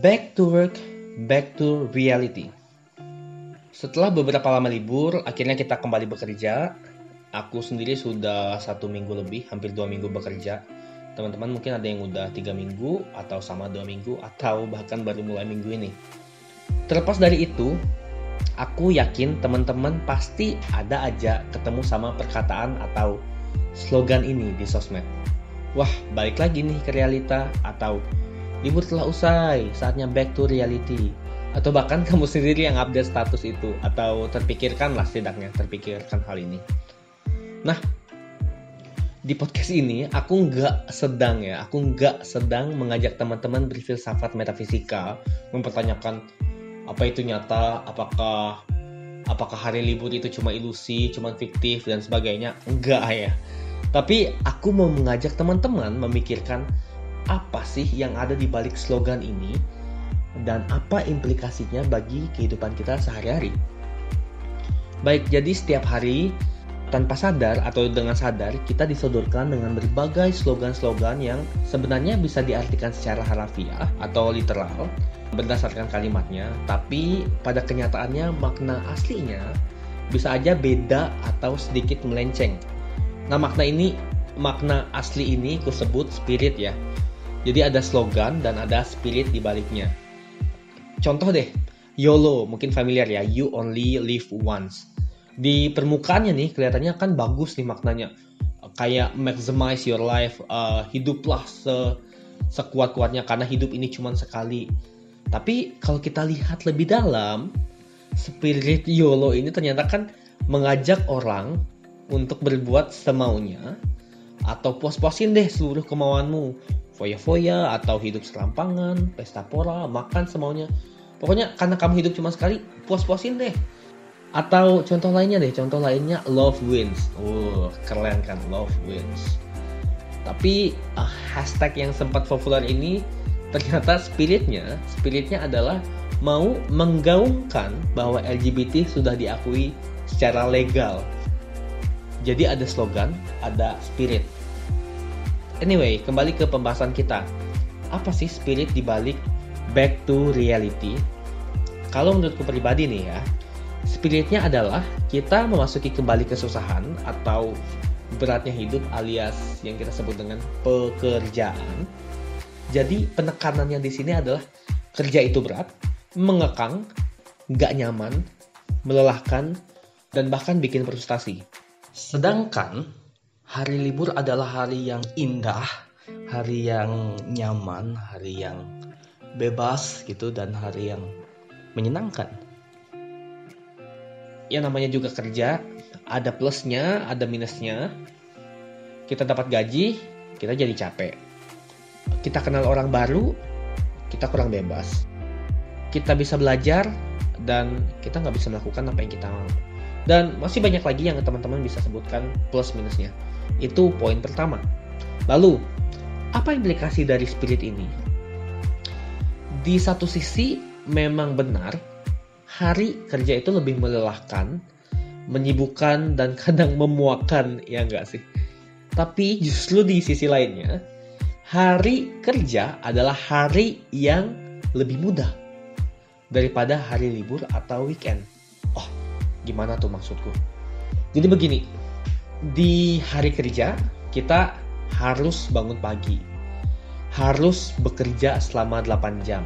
Back to work, back to reality. Setelah beberapa lama libur, akhirnya kita kembali bekerja. Aku sendiri sudah satu minggu lebih, hampir dua minggu bekerja. Teman-teman mungkin ada yang udah tiga minggu, atau sama dua minggu, atau bahkan baru mulai minggu ini. Terlepas dari itu, aku yakin teman-teman pasti ada aja ketemu sama perkataan atau slogan ini di sosmed. Wah, balik lagi nih ke realita, atau libur telah usai, saatnya back to reality. Atau bahkan kamu sendiri yang update status itu, atau terpikirkan lah setidaknya, terpikirkan hal ini. Nah, di podcast ini aku nggak sedang ya, aku nggak sedang mengajak teman-teman berfilsafat metafisika, mempertanyakan apa itu nyata, apakah apakah hari libur itu cuma ilusi, cuma fiktif dan sebagainya. Enggak ya. Tapi aku mau mengajak teman-teman memikirkan apa sih yang ada di balik slogan ini dan apa implikasinya bagi kehidupan kita sehari-hari. Baik, jadi setiap hari tanpa sadar atau dengan sadar kita disodorkan dengan berbagai slogan-slogan yang sebenarnya bisa diartikan secara harafiah atau literal berdasarkan kalimatnya, tapi pada kenyataannya makna aslinya bisa aja beda atau sedikit melenceng. Nah, makna ini makna asli ini kusebut spirit ya. Jadi ada slogan dan ada spirit di baliknya. Contoh deh, YOLO, mungkin familiar ya, you only live once. Di permukaannya nih kelihatannya kan bagus nih maknanya. Kayak maximize your life, uh, hiduplah se sekuat-kuatnya karena hidup ini cuma sekali. Tapi kalau kita lihat lebih dalam, spirit YOLO ini ternyata kan mengajak orang untuk berbuat semaunya atau puas-puasin deh seluruh kemauanmu foya-foya atau hidup serampangan, pesta pora, makan semaunya. Pokoknya karena kamu hidup cuma sekali, puas-puasin deh. Atau contoh lainnya deh, contoh lainnya love wins. Oh, keren kan love wins. Tapi uh, hashtag yang sempat populer ini ternyata spiritnya, spiritnya adalah mau menggaungkan bahwa LGBT sudah diakui secara legal. Jadi ada slogan, ada spirit. Anyway, kembali ke pembahasan kita. Apa sih spirit di balik back to reality? Kalau menurutku pribadi nih ya, spiritnya adalah kita memasuki kembali kesusahan atau beratnya hidup alias yang kita sebut dengan pekerjaan. Jadi penekanannya di sini adalah kerja itu berat, mengekang, nggak nyaman, melelahkan, dan bahkan bikin frustasi. Sedangkan hari libur adalah hari yang indah, hari yang nyaman, hari yang bebas gitu dan hari yang menyenangkan. Ya namanya juga kerja, ada plusnya, ada minusnya. Kita dapat gaji, kita jadi capek. Kita kenal orang baru, kita kurang bebas. Kita bisa belajar dan kita nggak bisa melakukan apa yang kita mau. Dan masih banyak lagi yang teman-teman bisa sebutkan plus minusnya. Itu poin pertama. Lalu, apa implikasi dari spirit ini? Di satu sisi memang benar hari kerja itu lebih melelahkan, menyibukkan dan kadang memuakan, ya enggak sih? Tapi justru di sisi lainnya, hari kerja adalah hari yang lebih mudah daripada hari libur atau weekend. Oh, gimana tuh maksudku? Jadi begini, di hari kerja kita harus bangun pagi. Harus bekerja selama 8 jam.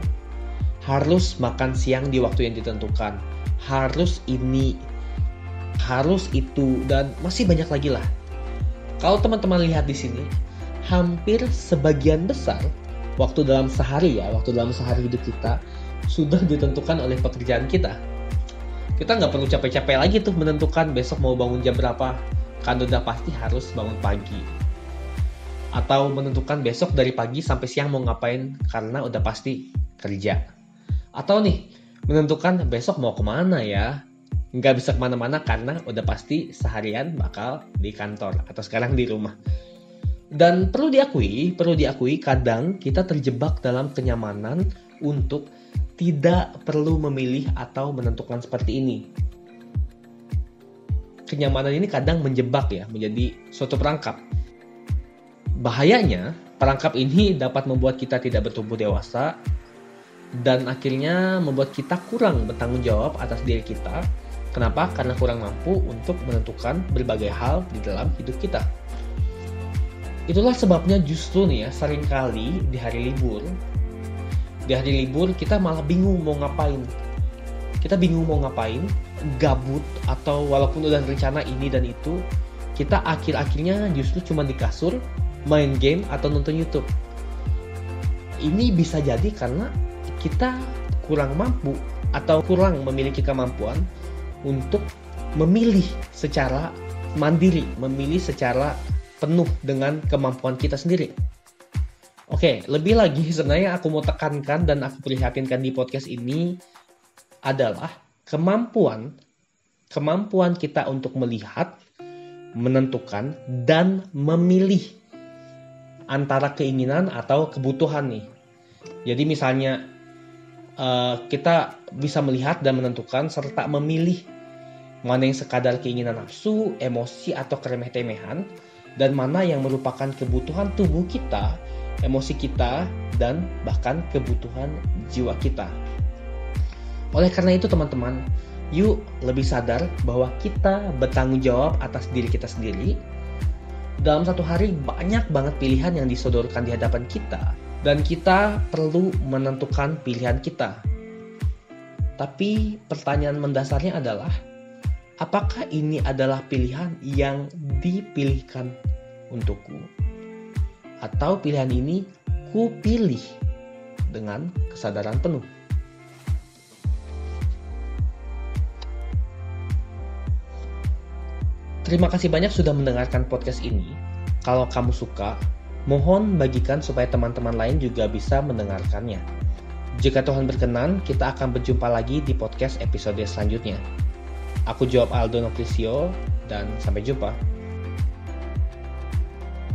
Harus makan siang di waktu yang ditentukan. Harus ini, harus itu dan masih banyak lagi lah. Kalau teman-teman lihat di sini, hampir sebagian besar waktu dalam sehari ya, waktu dalam sehari hidup kita sudah ditentukan oleh pekerjaan kita. Kita nggak perlu capek-capek lagi tuh menentukan besok mau bangun jam berapa, kan udah pasti harus bangun pagi. Atau menentukan besok dari pagi sampai siang mau ngapain karena udah pasti kerja. Atau nih menentukan besok mau ke mana ya? Nggak bisa ke mana-mana karena udah pasti seharian bakal di kantor atau sekarang di rumah. Dan perlu diakui perlu diakui kadang kita terjebak dalam kenyamanan untuk tidak perlu memilih atau menentukan seperti ini kenyamanan ini kadang menjebak ya menjadi suatu perangkap. Bahayanya, perangkap ini dapat membuat kita tidak bertumbuh dewasa dan akhirnya membuat kita kurang bertanggung jawab atas diri kita. Kenapa? Karena kurang mampu untuk menentukan berbagai hal di dalam hidup kita. Itulah sebabnya justru nih ya, sering kali di hari libur, di hari libur kita malah bingung mau ngapain. Kita bingung mau ngapain, gabut atau walaupun udah rencana ini dan itu, kita akhir-akhirnya justru cuma di kasur, main game atau nonton YouTube. Ini bisa jadi karena kita kurang mampu atau kurang memiliki kemampuan untuk memilih secara mandiri, memilih secara penuh dengan kemampuan kita sendiri. Oke, lebih lagi sebenarnya aku mau tekankan dan aku prihatinkan di podcast ini adalah kemampuan kemampuan kita untuk melihat, menentukan dan memilih antara keinginan atau kebutuhan nih. Jadi misalnya uh, kita bisa melihat dan menentukan serta memilih mana yang sekadar keinginan nafsu, emosi atau keremeh-temehan dan mana yang merupakan kebutuhan tubuh kita, emosi kita dan bahkan kebutuhan jiwa kita. Oleh karena itu teman-teman, yuk lebih sadar bahwa kita bertanggung jawab atas diri kita sendiri. Dalam satu hari banyak banget pilihan yang disodorkan di hadapan kita dan kita perlu menentukan pilihan kita. Tapi pertanyaan mendasarnya adalah, apakah ini adalah pilihan yang dipilihkan untukku? Atau pilihan ini ku pilih dengan kesadaran penuh? Terima kasih banyak sudah mendengarkan podcast ini. Kalau kamu suka, Mohon bagikan supaya teman-teman lain juga bisa mendengarkannya. Jika Tuhan berkenan, kita akan berjumpa lagi di podcast episode selanjutnya. Aku jawab Aldo Noklisio, dan sampai jumpa.